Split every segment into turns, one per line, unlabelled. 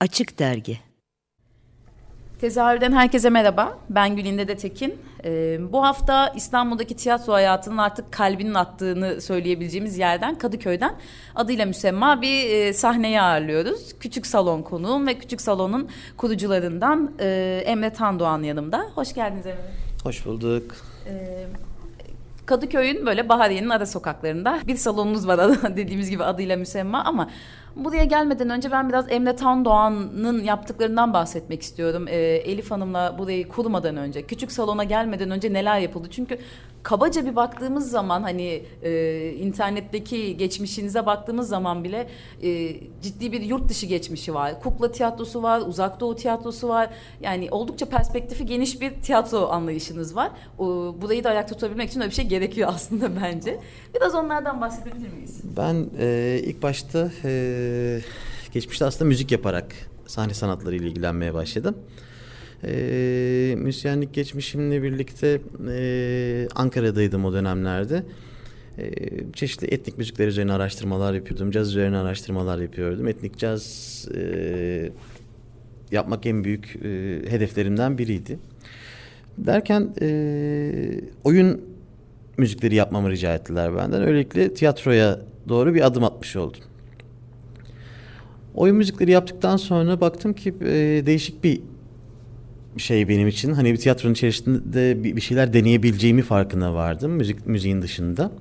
Açık Dergi
Tezahürden herkese merhaba. Ben Gülinde de Tekin. Ee, bu hafta İstanbul'daki tiyatro hayatının artık kalbinin attığını söyleyebileceğimiz yerden Kadıköy'den adıyla müsemma bir e, sahneyi ağırlıyoruz. Küçük Salon konuğum ve Küçük Salon'un kurucularından e, Emre Tandoğan yanımda. Hoş geldiniz Emre.
Hoş bulduk.
Ee, Kadıköy'ün böyle Bahariye'nin ara sokaklarında bir salonunuz var dediğimiz gibi adıyla müsemma ama Buraya gelmeden önce ben biraz Emre Tandoğan'ın yaptıklarından bahsetmek istiyorum. Ee, Elif Hanım'la burayı kurmadan önce, küçük salona gelmeden önce neler yapıldı? Çünkü kabaca bir baktığımız zaman hani e, internetteki geçmişinize baktığımız zaman bile e, ciddi bir yurt dışı geçmişi var. Kukla tiyatrosu var, uzak doğu tiyatrosu var. Yani oldukça perspektifi geniş bir tiyatro anlayışınız var. O, burayı da ayak tutabilmek için öyle bir şey gerekiyor aslında bence. Biraz onlardan bahsedebilir miyiz?
Ben e, ilk başta e, geçmişte aslında müzik yaparak sahne sanatları ile ilgilenmeye başladım. E, müzisyenlik geçmişimle birlikte e, Ankara'daydım o dönemlerde. E, çeşitli etnik müzikler üzerine araştırmalar yapıyordum. Caz üzerine araştırmalar yapıyordum. Etnik caz e, yapmak en büyük e, hedeflerimden biriydi. Derken e, oyun müzikleri yapmamı rica ettiler benden. Öylelikle tiyatroya doğru bir adım atmış oldum. Oyun müzikleri yaptıktan sonra baktım ki e, değişik bir şey benim için. Hani bir tiyatronun içerisinde bir, şeyler deneyebileceğimi farkına vardım müzik müziğin dışında.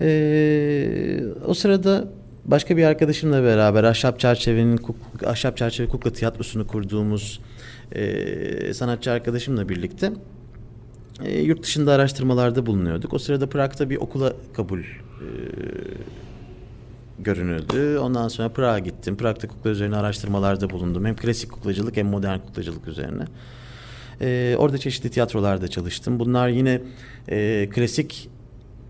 E, o sırada başka bir arkadaşımla beraber Ahşap Çerçeve'nin Ahşap Çerçeve Kukla Tiyatrosu'nu kurduğumuz e, sanatçı arkadaşımla birlikte e, yurt dışında araştırmalarda bulunuyorduk. O sırada Prag'da bir okula kabul e, görünüldü. Ondan sonra Prag'a gittim. Prag'da kukla üzerine araştırmalarda bulundum. Hem klasik kuklacılık hem modern kuklacılık üzerine. E, orada çeşitli tiyatrolarda çalıştım. Bunlar yine e, klasik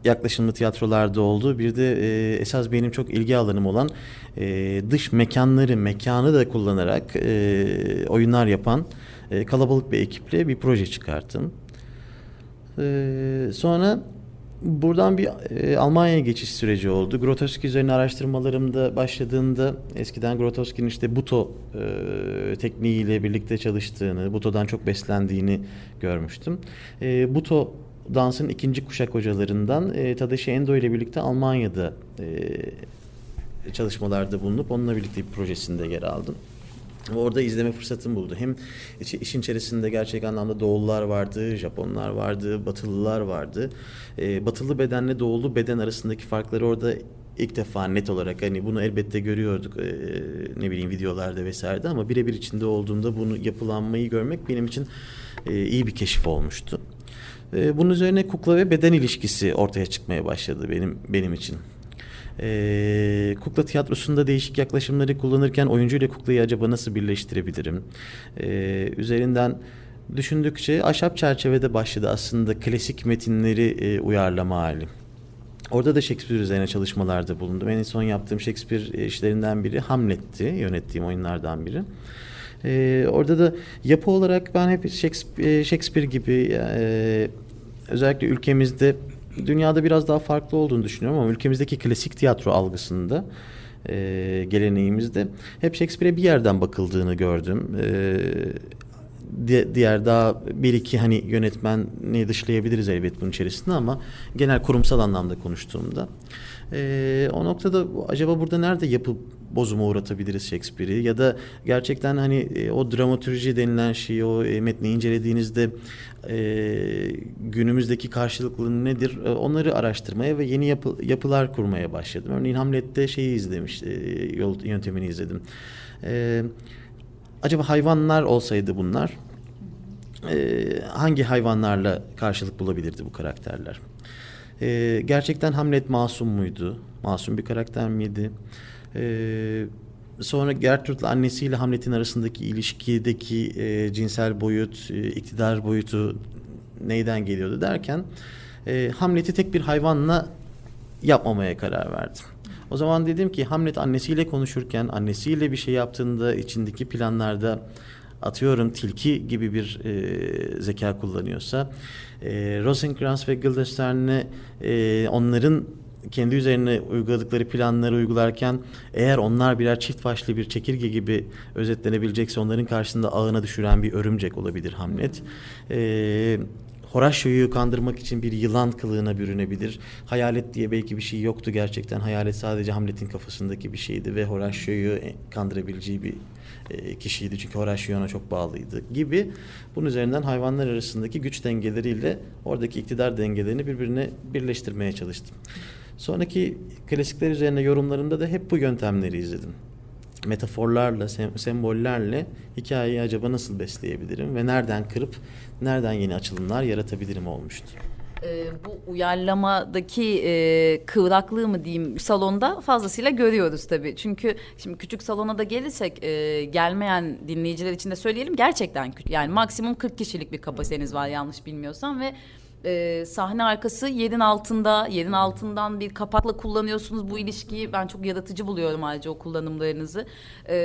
yaklaşımlı tiyatrolarda oldu. Bir de e, esas benim çok ilgi alanım olan e, dış mekanları, mekanı da kullanarak e, oyunlar yapan e, kalabalık bir ekiple bir proje çıkarttım. E, sonra Buradan bir e, Almanya'ya geçiş süreci oldu. Grotowski üzerine araştırmalarımda başladığında eskiden Grotowski'nin işte Buto e, tekniğiyle birlikte çalıştığını, Buto'dan çok beslendiğini görmüştüm. E, Buto dansın ikinci kuşak hocalarından e, Tadashi Endo ile birlikte Almanya'da e, çalışmalarda bulunup onunla birlikte bir projesinde yer aldım. Orada izleme fırsatım buldu. Hem işin içerisinde gerçek anlamda doğullar vardı, Japonlar vardı, Batılılar vardı. Ee, batılı bedenle doğulu beden arasındaki farkları orada ilk defa net olarak hani bunu elbette görüyorduk e, ne bileyim videolarda vesairede ama birebir içinde olduğunda bunu yapılanmayı görmek benim için e, iyi bir keşif olmuştu. E, bunun üzerine kukla ve beden ilişkisi ortaya çıkmaya başladı benim benim için. E, kukla tiyatrosunda değişik yaklaşımları kullanırken oyuncu ile kuklayı acaba nasıl birleştirebilirim? E, üzerinden düşündükçe ahşap çerçevede başladı aslında klasik metinleri e, uyarlama hali. Orada da Shakespeare üzerine çalışmalarda bulundum. En son yaptığım Shakespeare işlerinden biri Hamlet'ti. Yönettiğim oyunlardan biri. Ee, orada da yapı olarak ben hep Shakespeare, Shakespeare gibi e, özellikle ülkemizde dünyada biraz daha farklı olduğunu düşünüyorum ama ülkemizdeki klasik tiyatro algısında e, geleneğimizde hep Shakespeare'e bir yerden bakıldığını gördüm. E, diğer daha bir iki hani yönetmeni dışlayabiliriz elbet bunun içerisinde ama genel kurumsal anlamda konuştuğumda e, o noktada acaba burada nerede yapı bozuma uğratabiliriz Shakespeare'i ya da gerçekten hani e, o dramatürji denilen şeyi o e, metni incelediğinizde e, günümüzdeki karşılıklı nedir e, onları araştırmaya ve yeni yapı, yapılar kurmaya başladım. Örneğin Hamlet'te şeyi izlemiş e, yol yöntemini izledim. E, acaba hayvanlar olsaydı bunlar e, hangi hayvanlarla karşılık bulabilirdi bu karakterler? E, gerçekten Hamlet masum muydu? Masum bir karakter miydi? E, sonra Gertrude'la annesiyle Hamlet'in arasındaki ilişkideki e, cinsel boyut, e, iktidar boyutu neyden geliyordu derken e, Hamlet'i tek bir hayvanla yapmamaya karar verdim. O zaman dedim ki Hamlet annesiyle konuşurken annesiyle bir şey yaptığında içindeki planlarda atıyorum tilki gibi bir e, zeka kullanıyorsa e, Rosencrantz ve Guildenstern'le e, onların kendi üzerine uyguladıkları planları uygularken eğer onlar birer çift başlı bir çekirge gibi özetlenebilecekse onların karşısında ağına düşüren bir örümcek olabilir Hamlet. Ee, Horaşyo'yu kandırmak için bir yılan kılığına bürünebilir. Hayalet diye belki bir şey yoktu gerçekten. Hayalet sadece Hamlet'in kafasındaki bir şeydi ve Horaşyo'yu kandırabileceği bir e, kişiydi. Çünkü Horaşyo ona çok bağlıydı gibi. Bunun üzerinden hayvanlar arasındaki güç dengeleriyle oradaki iktidar dengelerini birbirine birleştirmeye çalıştım. Sonraki klasikler üzerine yorumlarımda da hep bu yöntemleri izledim metaforlarla, sem- sembollerle hikayeyi acaba nasıl besleyebilirim ve nereden kırıp nereden yeni açılımlar yaratabilirim olmuştu.
E, bu uyarlamadaki e, kıvraklığı mı diyeyim salonda fazlasıyla görüyoruz tabii. Çünkü şimdi küçük salona da gelirsek e, gelmeyen dinleyiciler için de söyleyelim gerçekten küçük. Yani maksimum 40 kişilik bir kapasiteniz var yanlış bilmiyorsam ve e, sahne arkası yerin altında, yerin altından bir kapakla kullanıyorsunuz bu ilişkiyi. Ben çok yaratıcı buluyorum ayrıca o kullanımlarınızı. E,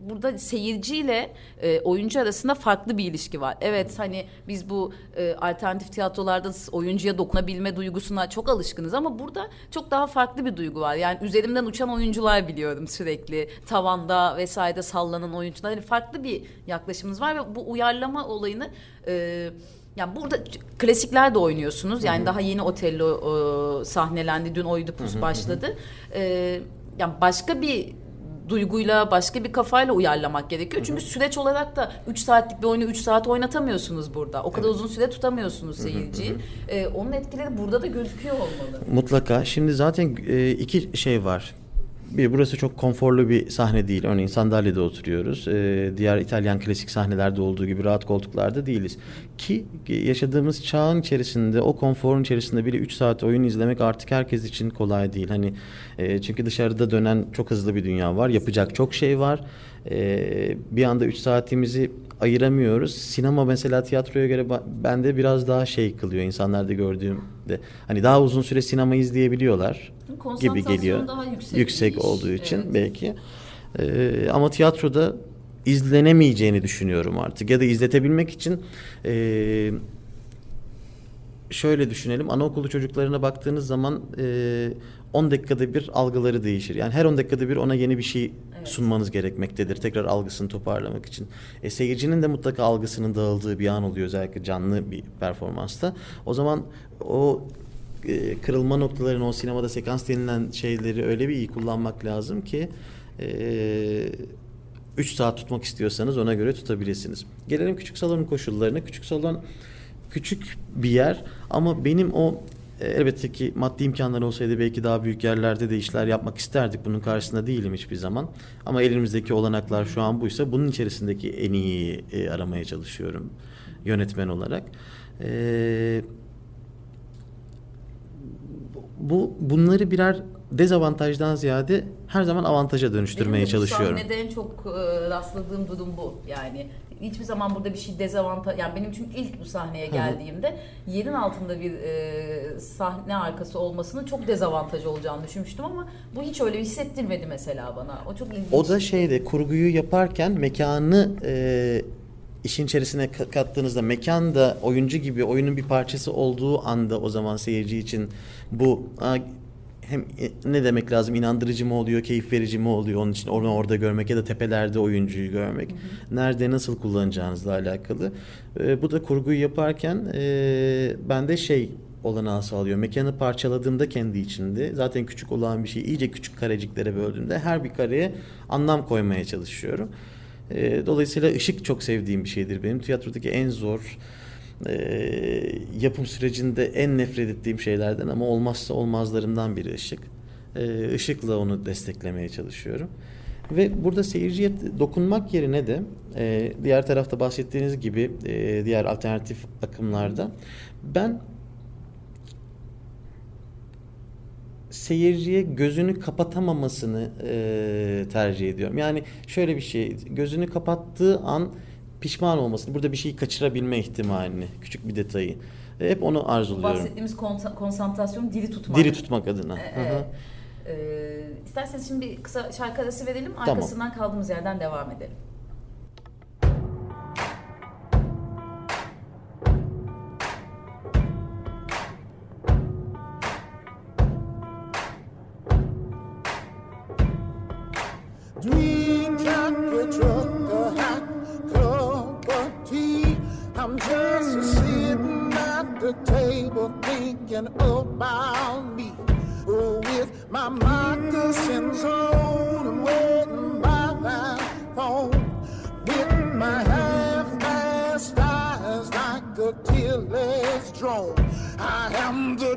burada seyirciyle e, oyuncu arasında farklı bir ilişki var. Evet hani biz bu e, alternatif tiyatrolarda oyuncuya dokunabilme duygusuna çok alışkınız ama burada çok daha farklı bir duygu var. Yani üzerimden uçan oyuncular biliyorum sürekli. Tavanda vesaire sallanan oyuncular. Yani farklı bir yaklaşımımız var ve bu uyarlama olayını... E, yani burada klasikler de oynuyorsunuz. Yani Hı-hı. daha yeni Otello e, sahnelendi. Dün Oidipus başladı. E, yani başka bir duyguyla başka bir kafayla uyarlamak gerekiyor. Çünkü hı hı. süreç olarak da 3 saatlik bir oyunu 3 saat oynatamıyorsunuz burada. O kadar evet. uzun süre tutamıyorsunuz seyirciyi. Hı hı hı. Ee, onun etkileri burada da gözüküyor olmalı.
Mutlaka. Şimdi zaten e, iki şey var bir burası çok konforlu bir sahne değil. Örneğin sandalyede oturuyoruz. Ee, diğer İtalyan klasik sahnelerde olduğu gibi rahat koltuklarda değiliz. Ki yaşadığımız çağın içerisinde o konforun içerisinde bile 3 saat oyun izlemek artık herkes için kolay değil. Hani e, çünkü dışarıda dönen çok hızlı bir dünya var. Yapacak çok şey var. E, bir anda 3 saatimizi ayıramıyoruz. Sinema mesela tiyatroya göre bende biraz daha şey kılıyor insanlarda gördüğümde. Hani daha uzun süre sinema izleyebiliyorlar gibi geliyor.
Daha yüksek,
yüksek olduğu için evet. belki. Ee, ama tiyatroda izlenemeyeceğini düşünüyorum artık. Ya da izletebilmek için e, şöyle düşünelim. Anaokulu çocuklarına baktığınız zaman e, 10 dakikada bir algıları değişir. Yani her 10 dakikada bir ona yeni bir şey. Sunmanız gerekmektedir. Tekrar algısını toparlamak için. E, seyircinin de mutlaka algısının dağıldığı bir an oluyor özellikle canlı bir performansta. O zaman o e, kırılma noktalarını o sinemada sekans denilen şeyleri öyle bir iyi kullanmak lazım ki e, 3 saat tutmak istiyorsanız ona göre tutabilirsiniz. Gelelim küçük salonun koşullarına. Küçük salon küçük bir yer ama benim o elbette ki maddi imkanlar olsaydı belki daha büyük yerlerde de işler yapmak isterdik. Bunun karşısında değilim hiçbir zaman. Ama elimizdeki olanaklar şu an buysa bunun içerisindeki en iyi e, aramaya çalışıyorum yönetmen olarak. Eee bu bunları birer dezavantajdan ziyade her zaman avantaja dönüştürmeye Benim çalışıyorum.
Benim en çok e, rastladığım durum bu. Yani hiçbir zaman burada bir şey dezavantaj yani benim çünkü ilk bu sahneye geldiğimde yerin altında bir e, sahne arkası olmasının çok dezavantaj olacağını düşünmüştüm ama bu hiç öyle hissettirmedi mesela bana. O çok ilginç.
O da şeyde kurguyu yaparken mekanı e, işin içerisine kattığınızda mekan da oyuncu gibi oyunun bir parçası olduğu anda o zaman seyirci için bu hem e, ne demek lazım inandırıcı mı oluyor, keyif verici mi oluyor onun için onu orada görmek ya da tepelerde oyuncuyu görmek. Hı hı. Nerede nasıl kullanacağınızla alakalı. E, bu da kurguyu yaparken e, bende şey olanağı sağlıyor. Mekanı parçaladığımda kendi içinde zaten küçük olan bir şeyi iyice küçük kareciklere böldüğümde her bir kareye anlam koymaya çalışıyorum. E, dolayısıyla ışık çok sevdiğim bir şeydir benim. Tiyatrodaki en zor e, yapım sürecinde en nefret ettiğim şeylerden ama olmazsa olmazlarımdan biri ışık. E, ışıkla onu desteklemeye çalışıyorum. Ve burada seyirciye dokunmak yerine de e, diğer tarafta bahsettiğiniz gibi e, diğer alternatif akımlarda ben seyirciye gözünü kapatamamasını e, tercih ediyorum. Yani şöyle bir şey, gözünü kapattığı an pişman olmasını, burada bir şeyi kaçırabilme ihtimalini, küçük bir detayı. E, hep onu arzuluyorum.
Bahsettiğimiz konsantrasyon diri tutmak.
Diri tutmak adına.
E, e, e, isterseniz şimdi bir kısa şarkı arası verelim, arkasından tamam. kaldığımız yerden devam edelim.
my half-past eyes like a tearless drone. I am the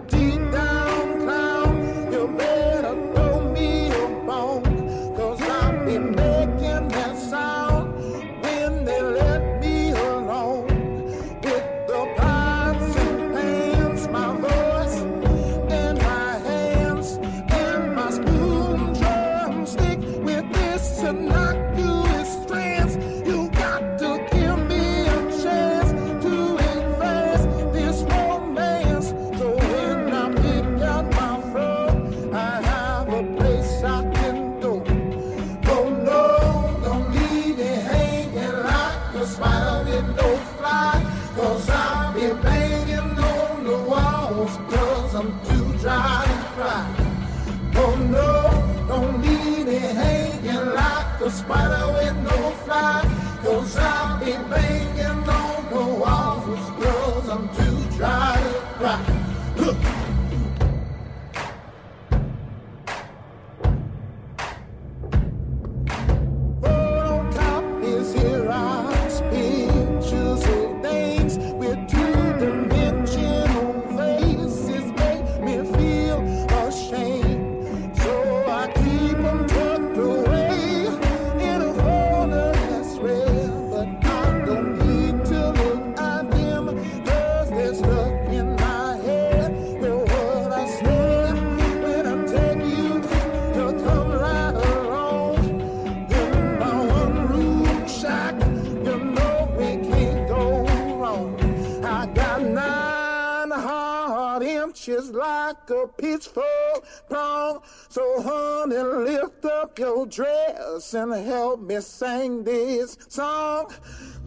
it's full grown. So, honey, lift up your dress and help me sing this song.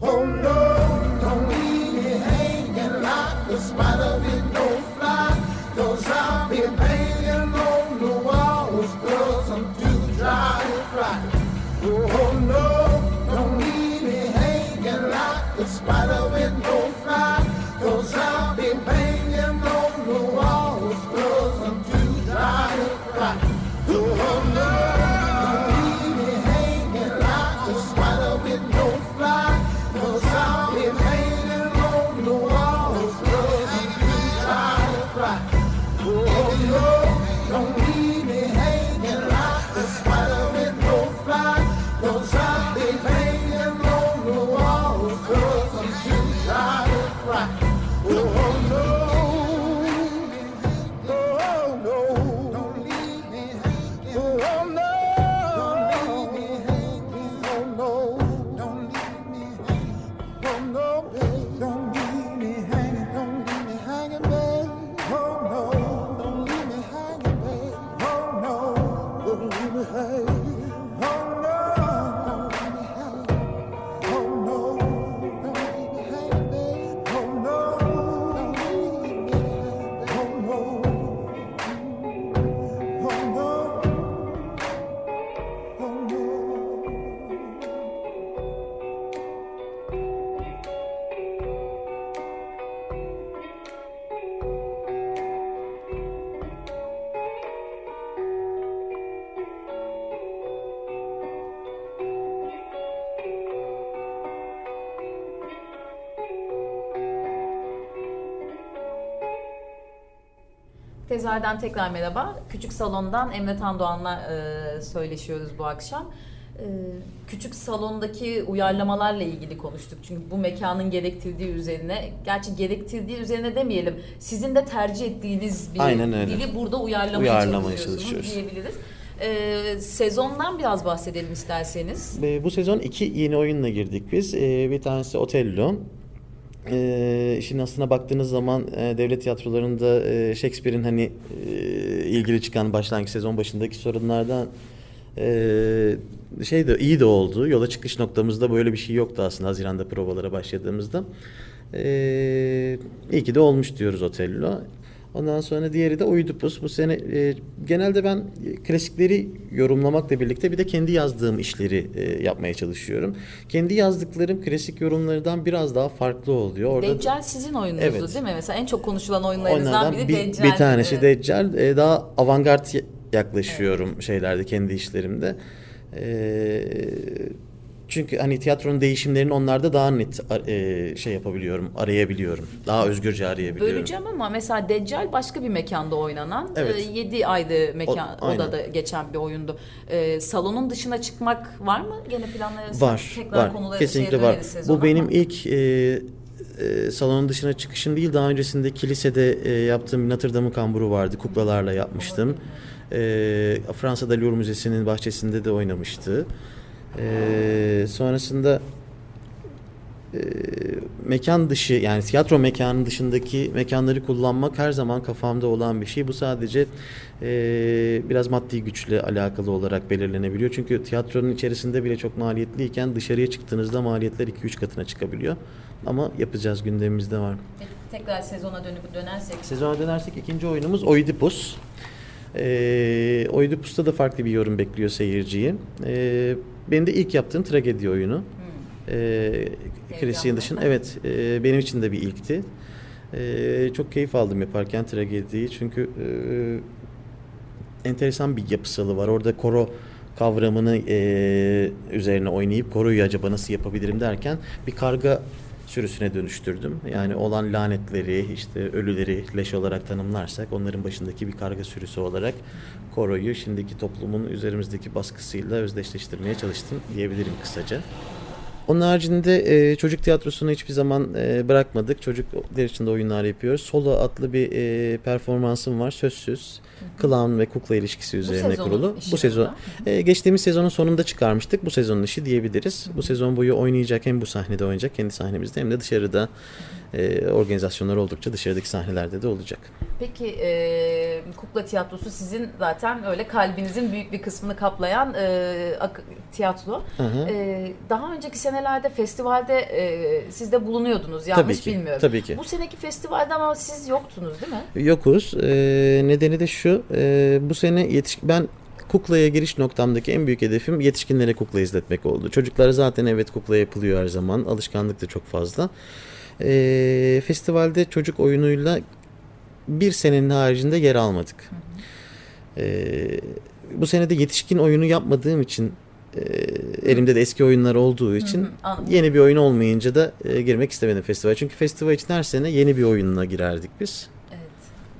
Oh no, don't leave me hanging like a spider with no fly. Cause I'll be banging on the walls, girls, I'm too dry to fly. Oh,
Tezahürden tekrar merhaba. Küçük Salon'dan Emre Tandoğan'la e, söyleşiyoruz bu akşam. E, küçük Salon'daki uyarlamalarla ilgili konuştuk. Çünkü bu mekanın gerektirdiği üzerine, gerçi gerektirdiği üzerine demeyelim, sizin de tercih ettiğiniz bir
Aynen öyle.
dili burada uyarlamaya,
uyarlamaya çalışıyoruz
diyebiliriz. E, sezondan biraz bahsedelim isterseniz.
Bu sezon iki yeni oyunla girdik biz. E, bir tanesi Otello. Ee, e, işin aslına baktığınız zaman e, devlet tiyatrolarında e, Shakespeare'in hani e, ilgili çıkan başlangıç sezon başındaki sorunlardan e, şey de iyi de oldu. Yola çıkış noktamızda böyle bir şey yoktu aslında Haziran'da provalara başladığımızda. E, iyi ki de olmuş diyoruz Otello. Ondan sonra diğeri de Oidipus. Bu sene e, genelde ben klasikleri yorumlamakla birlikte bir de kendi yazdığım işleri e, yapmaya çalışıyorum. Kendi yazdıklarım klasik yorumlardan biraz daha farklı oluyor. Orada
Deccal sizin oyununuzdu
Evet.
değil mi? Mesela en çok konuşulan oyunlarınızdan biri
bir,
Deccal.
bir tanesi
Evet.
Deccal. E, daha avantgard yaklaşıyorum şeylerde kendi işlerimde. E, çünkü hani tiyatronun değişimlerini onlarda daha net e, şey yapabiliyorum, arayabiliyorum. Daha özgürce arayabiliyorum.
Böleceğim ama mesela Deccal başka bir mekanda oynanan,
Evet.
7 aydı mekan,
O- aynen.
odada geçen bir oyundu. E, salonun dışına çıkmak var mı gene planlarınızda?
Var,
Tekrar
var.
konuları
Kesinlikle var. Bu benim
ama.
ilk e, e, salonun dışına çıkışım değil. Daha öncesinde kilisede e, yaptığım Notre Dame'ın kamburu vardı. Kuklalarla yapmıştım. E, Fransa'da Louvre Müzesi'nin bahçesinde de oynamıştı. E, sonrasında e, mekan dışı yani tiyatro mekanının dışındaki mekanları kullanmak her zaman kafamda olan bir şey. Bu sadece e, biraz maddi güçle alakalı olarak belirlenebiliyor. Çünkü tiyatronun içerisinde bile çok maliyetliyken dışarıya çıktığınızda maliyetler 2-3 katına çıkabiliyor. Ama yapacağız gündemimizde var.
Tekrar sezona dönüp dönersek.
Sezona dönersek ikinci oyunumuz Oidipus. Ee, Oidipus'ta da farklı bir yorum bekliyor seyirciyi. Ee, benim de ilk yaptığım tragedi oyunu. Ee, klasiğin
Heyecanlı.
dışında evet e, benim için de bir ilkti. Ee, çok keyif aldım yaparken tragediyi çünkü e, enteresan bir yapısalı var. Orada koro kavramını e, üzerine oynayıp koroyu acaba nasıl yapabilirim derken bir karga sürüsüne dönüştürdüm. Yani olan lanetleri, işte ölüleri leş olarak tanımlarsak onların başındaki bir karga sürüsü olarak koroyu şimdiki toplumun üzerimizdeki baskısıyla özdeşleştirmeye çalıştım diyebilirim kısaca. Onun haricinde e, çocuk tiyatrosunu hiçbir zaman e, bırakmadık. Çocuklar için de oyunlar yapıyoruz. Solo adlı bir e, performansım var. Sözsüz. Clown ve kukla ilişkisi üzerine
sezonun
kurulu. Bu sezon e, geçtiğimiz sezonun sonunda çıkarmıştık. Bu sezonun işi diyebiliriz. Bu sezon boyu oynayacak hem bu sahnede oynayacak kendi sahnemizde hem de dışarıda e, organizasyonlar oldukça dışarıdaki sahnelerde de olacak.
Peki e, kukla tiyatrosu sizin zaten öyle kalbinizin büyük bir kısmını kaplayan e, tiyatro.
Hı hı.
E, daha önceki senelerde festivalde e, siz de bulunuyordunuz yanlış
Tabii ki,
bilmiyorum.
tabii ki.
Bu seneki festivalde ama siz yoktunuz değil mi?
Yokuz. Ee, nedeni de şu. e, bu sene yetiş ben kuklaya giriş noktamdaki en büyük hedefim yetişkinlere kukla izletmek oldu. Çocuklara zaten evet kukla yapılıyor her zaman. Alışkanlık da çok fazla. Ee, festivalde çocuk oyunuyla bir senenin haricinde yer almadık. Ee, bu sene de yetişkin oyunu yapmadığım için e, elimde de eski oyunlar olduğu için
hı, anladım.
yeni bir oyun olmayınca da e, girmek istemedim festival. Çünkü festival için her sene yeni bir oyunla girerdik biz.
Evet.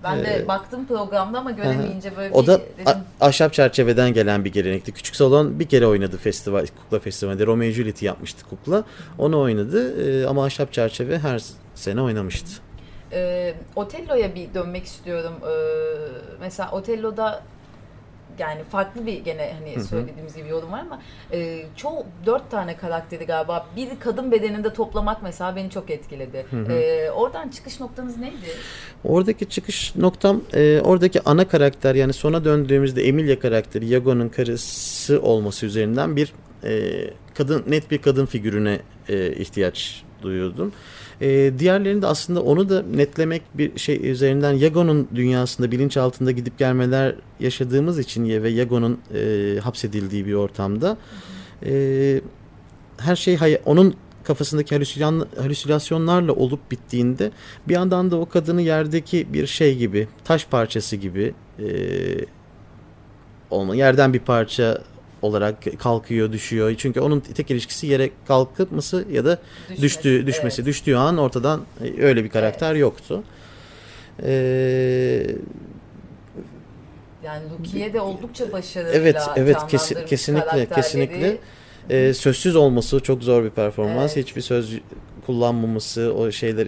Ben de
Ee,
baktım programda ama göremeyince böyle
O
bir
da
dedim.
a- ahşap çerçeveden gelen bir gelenekti. Küçük salon bir kere oynadı festival, kukla festivalde. Romeo and Juliet'i yapmıştı kukla. Onu oynadı Ee, ama ahşap çerçeve her sene oynamıştı.
Ee, Otello'ya bir dönmek istiyorum. Ee, mesela Otello'da yani farklı bir gene hani söylediğimiz gibi yorum var ama e, çoğu dört tane karakteri galiba bir kadın bedeninde toplamak mesela beni çok etkiledi. Ee, oradan çıkış noktanız neydi?
Oradaki çıkış noktam e, oradaki ana karakter yani sona döndüğümüzde Emilia karakteri Yago'nun karısı olması üzerinden bir e, kadın net bir kadın figürüne e, ihtiyaç duyuyordum. E, diğerlerinde aslında onu da netlemek bir şey üzerinden Yago'nun dünyasında bilinçaltında gidip gelmeler yaşadığımız için ve Yago'nun e, hapsedildiği bir ortamda e, her şey onun kafasındaki halüsinasyonlarla olup bittiğinde bir yandan da o kadını yerdeki bir şey gibi taş parçası gibi e, olma yerden bir parça olarak kalkıyor düşüyor çünkü onun tek ilişkisi yere kalkması ya da
Düşmesi,
düştüğü düşmesi
evet.
düştüğü an ortadan e, öyle bir karakter yoktu. Ee,
Yani Lukiye de oldukça başarılı.
Evet, evet kesin, kesinlikle, kesinlikle. Ee, sözsüz olması çok zor bir performans.
Evet.
Hiçbir söz kullanmaması, o şeyler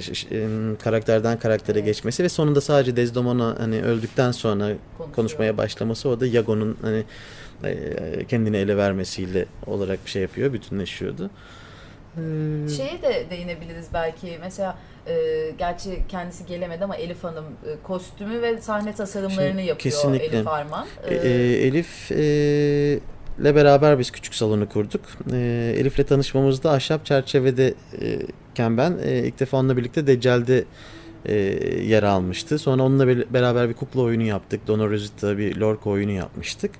karakterden karaktere
Evet.
geçmesi ve sonunda sadece Desdemona hani öldükten sonra
Konuşuyor.
konuşmaya başlaması o da Yago'nun hani kendini ele vermesiyle olarak bir şey yapıyor, bütünleşiyordu. Ee,
Şeye de değinebiliriz belki. Mesela e, gerçi kendisi gelemedi ama Elif Hanım e, kostümü ve sahne tasarımlarını
Şimdi
yapıyor
kesinlikle.
Elif Arman.
E,
E,
e, Elif e, ile beraber biz küçük salonu kurduk. E, Elif'le tanışmamızda ahşap çerçevede e, iken ben e, ilk defa onunla birlikte Deccal'de e, yer almıştı. Sonra onunla be- beraber bir kukla oyunu yaptık. Dona Rosita bir Lorca oyunu yapmıştık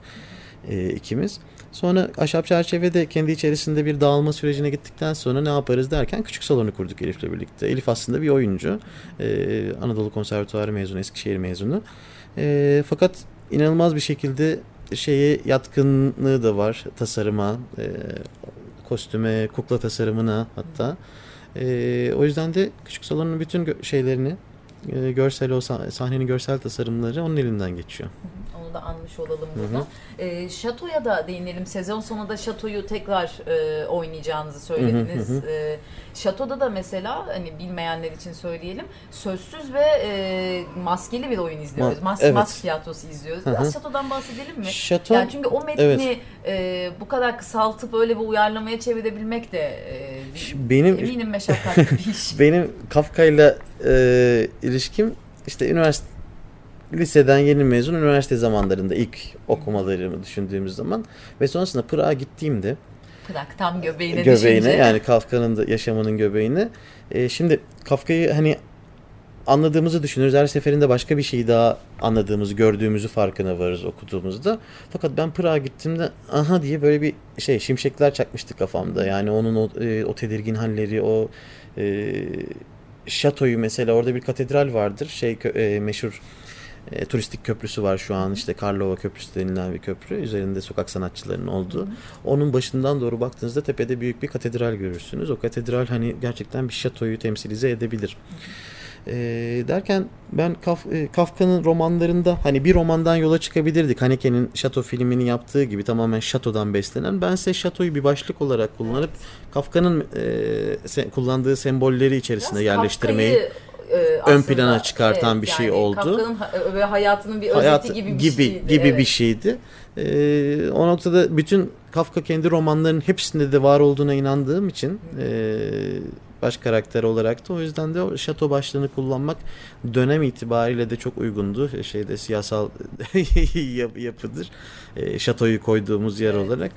e, ikimiz. Sonra ahşap çerçevede kendi içerisinde bir dağılma sürecine gittikten sonra ne yaparız derken küçük salonu kurduk Elif'le birlikte. Elif aslında bir oyuncu. Ee, Anadolu Konservatuarı mezunu, Eskişehir mezunu. Ee, fakat inanılmaz bir şekilde şeye yatkınlığı da var tasarıma, e, kostüme, kukla tasarımına hatta. Ee, o yüzden de küçük salonun bütün şeylerini, e, görsel o sah- sahnenin görsel tasarımları onun elinden geçiyor.
Onu da anmış olalım burada. Ee, şatoya da değinelim. Sezon sonunda şatoyu tekrar e, oynayacağınızı söylediniz.
Hı hı hı.
Ee, şatoda da mesela hani bilmeyenler için söyleyelim. Sözsüz ve e, maskeli bir oyun izliyoruz.
Ma-
Mas
evet.
mask tiyatrosu izliyoruz. Biraz şatodan bahsedelim mi?
Şato,
Yani çünkü o metni
evet.
e, bu kadar kısaltıp öyle bir uyarlamaya çevirebilmek de e,
benim
eminim meşakkatli bir iş.
Benim Kafka'yla e, ilişkim işte üniversite liseden yeni mezun üniversite zamanlarında ilk okumalarımı düşündüğümüz zaman ve sonrasında Pırağa gittiğimde
Bırak tam göbeğine,
göbeğine
düşünce.
yani Kafka'nın da yaşamının göbeğine e, şimdi Kafka'yı hani anladığımızı düşünürüz. Her seferinde başka bir şeyi daha anladığımızı, gördüğümüzü farkına varırız okuduğumuzda. Fakat ben Pırağa gittiğimde aha diye böyle bir şey şimşekler çakmıştı kafamda. Yani onun o, e, o tedirgin halleri, o e, şatoyu mesela orada bir katedral vardır. Şey e, meşhur e, turistik köprüsü var şu an işte Karlova Köprüsü denilen bir köprü. Üzerinde sokak sanatçılarının olduğu. Onun başından doğru baktığınızda tepede büyük bir katedral görürsünüz. O katedral hani gerçekten bir şatoyu temsilize edebilir. E, derken ben Kaf, e, Kafka'nın romanlarında hani bir romandan yola çıkabilirdik. Haneke'nin Şato filmini yaptığı gibi tamamen şatodan beslenen. Bense şatoyu bir başlık olarak kullanıp Kafka'nın e, se- kullandığı sembolleri içerisine
Biraz
yerleştirmeyi
Kafka'yı, e,
ön plana çıkartan bir şey oldu.
Kafka'nın e, ve hayatının bir
hayat
özeti gibi bir
gibi
şeydi.
gibi
evet.
bir şeydi. Ee, o noktada bütün Kafka kendi romanlarının hepsinde de var olduğuna inandığım için e, baş karakter olarak da o yüzden de o şato başlığını kullanmak dönem itibariyle de çok uygundu. E, Şeyde siyasal yap- yapıdır. E, şatoyu koyduğumuz yer
Evet.
olarak.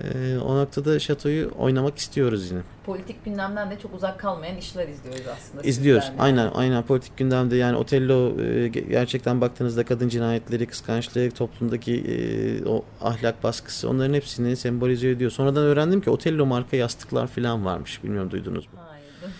E, o noktada şatoyu oynamak istiyoruz yine.
Politik gündemden de çok uzak kalmayan işler izliyoruz aslında.
İzliyoruz. Aynen aynen politik gündemde yani Otello e, ge- gerçekten baktığınızda kadın cinayetleri, kıskançlık, toplumdaki e, o ahlak baskısı onların hepsini sembolize ediyor. Sonradan öğrendim ki Otello marka yastıklar falan varmış. Bilmiyorum duydunuz mu?
Hayır.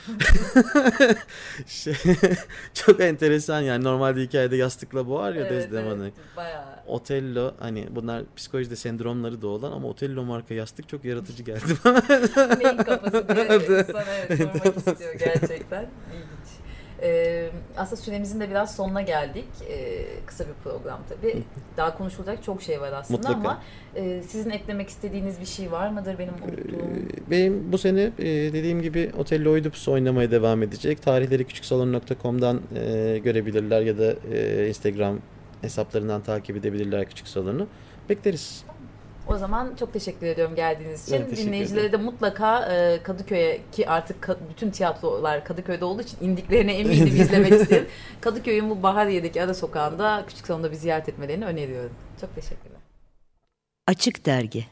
Şey, çok enteresan yani normalde hikayede yastıkla boğar ya
evet,
Desdemona'yı.
evet, bayağı.
Otello hani bunlar psikolojide sendromları da olan ama Otello marka yastık çok yaratıcı geldi bana.
Neyin kafası diye sana evet, sormak istiyor gerçekten. İlginç. Ee, aslında süremizin de biraz sonuna geldik. Ee, kısa bir program tabii. Daha konuşulacak çok şey var aslında
Mutlaka.
ama e, sizin eklemek istediğiniz bir şey var mıdır benim unuttuğum?
Ee, Benim bu sene e, dediğim gibi Otello Oidipus oynamaya devam edecek. Tarihleri küçüksalon.com'dan e, görebilirler ya da e, Instagram hesaplarından takip edebilirler Küçük Salon'u. Bekleriz.
O zaman çok teşekkür ediyorum geldiğiniz için.
Teşekkür
Dinleyicilere de mutlaka e, Kadıköy'e ki artık ka- bütün tiyatrolar Kadıköy'de olduğu için indiklerine eminim izlemek isterim. Kadıköy'ün bu Bahariye'deki ara sokağında küçük salonda bir ziyaret etmelerini öneriyorum. Çok teşekkürler.
Açık Dergi